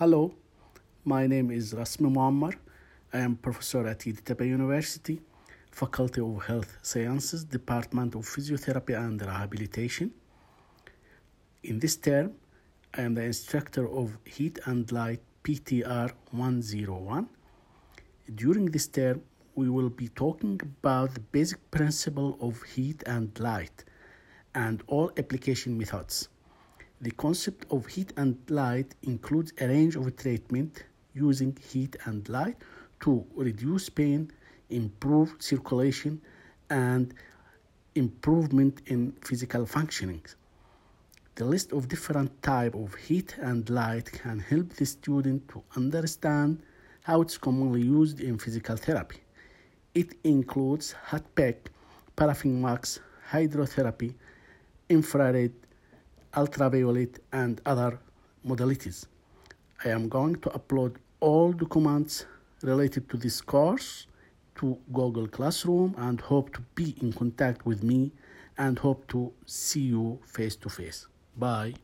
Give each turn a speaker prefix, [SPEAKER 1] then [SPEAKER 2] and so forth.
[SPEAKER 1] Hello, my name is Rasmi Muammer. I am professor at Yeditepe University, Faculty of Health Sciences, Department of Physiotherapy and Rehabilitation. In this term, I am the instructor of Heat and Light PTR 101. During this term, we will be talking about the basic principle of heat and light and all application methods. The concept of heat and light includes a range of treatment using heat and light to reduce pain, improve circulation, and improvement in physical functioning. The list of different type of heat and light can help the student to understand how it's commonly used in physical therapy. It includes hot pack, paraffin wax, hydrotherapy, infrared, ultraviolet, and other modalities. I am going to upload all documents related to this course to Google Classroom and hope to be in contact with me and hope to see you face to face. Bye.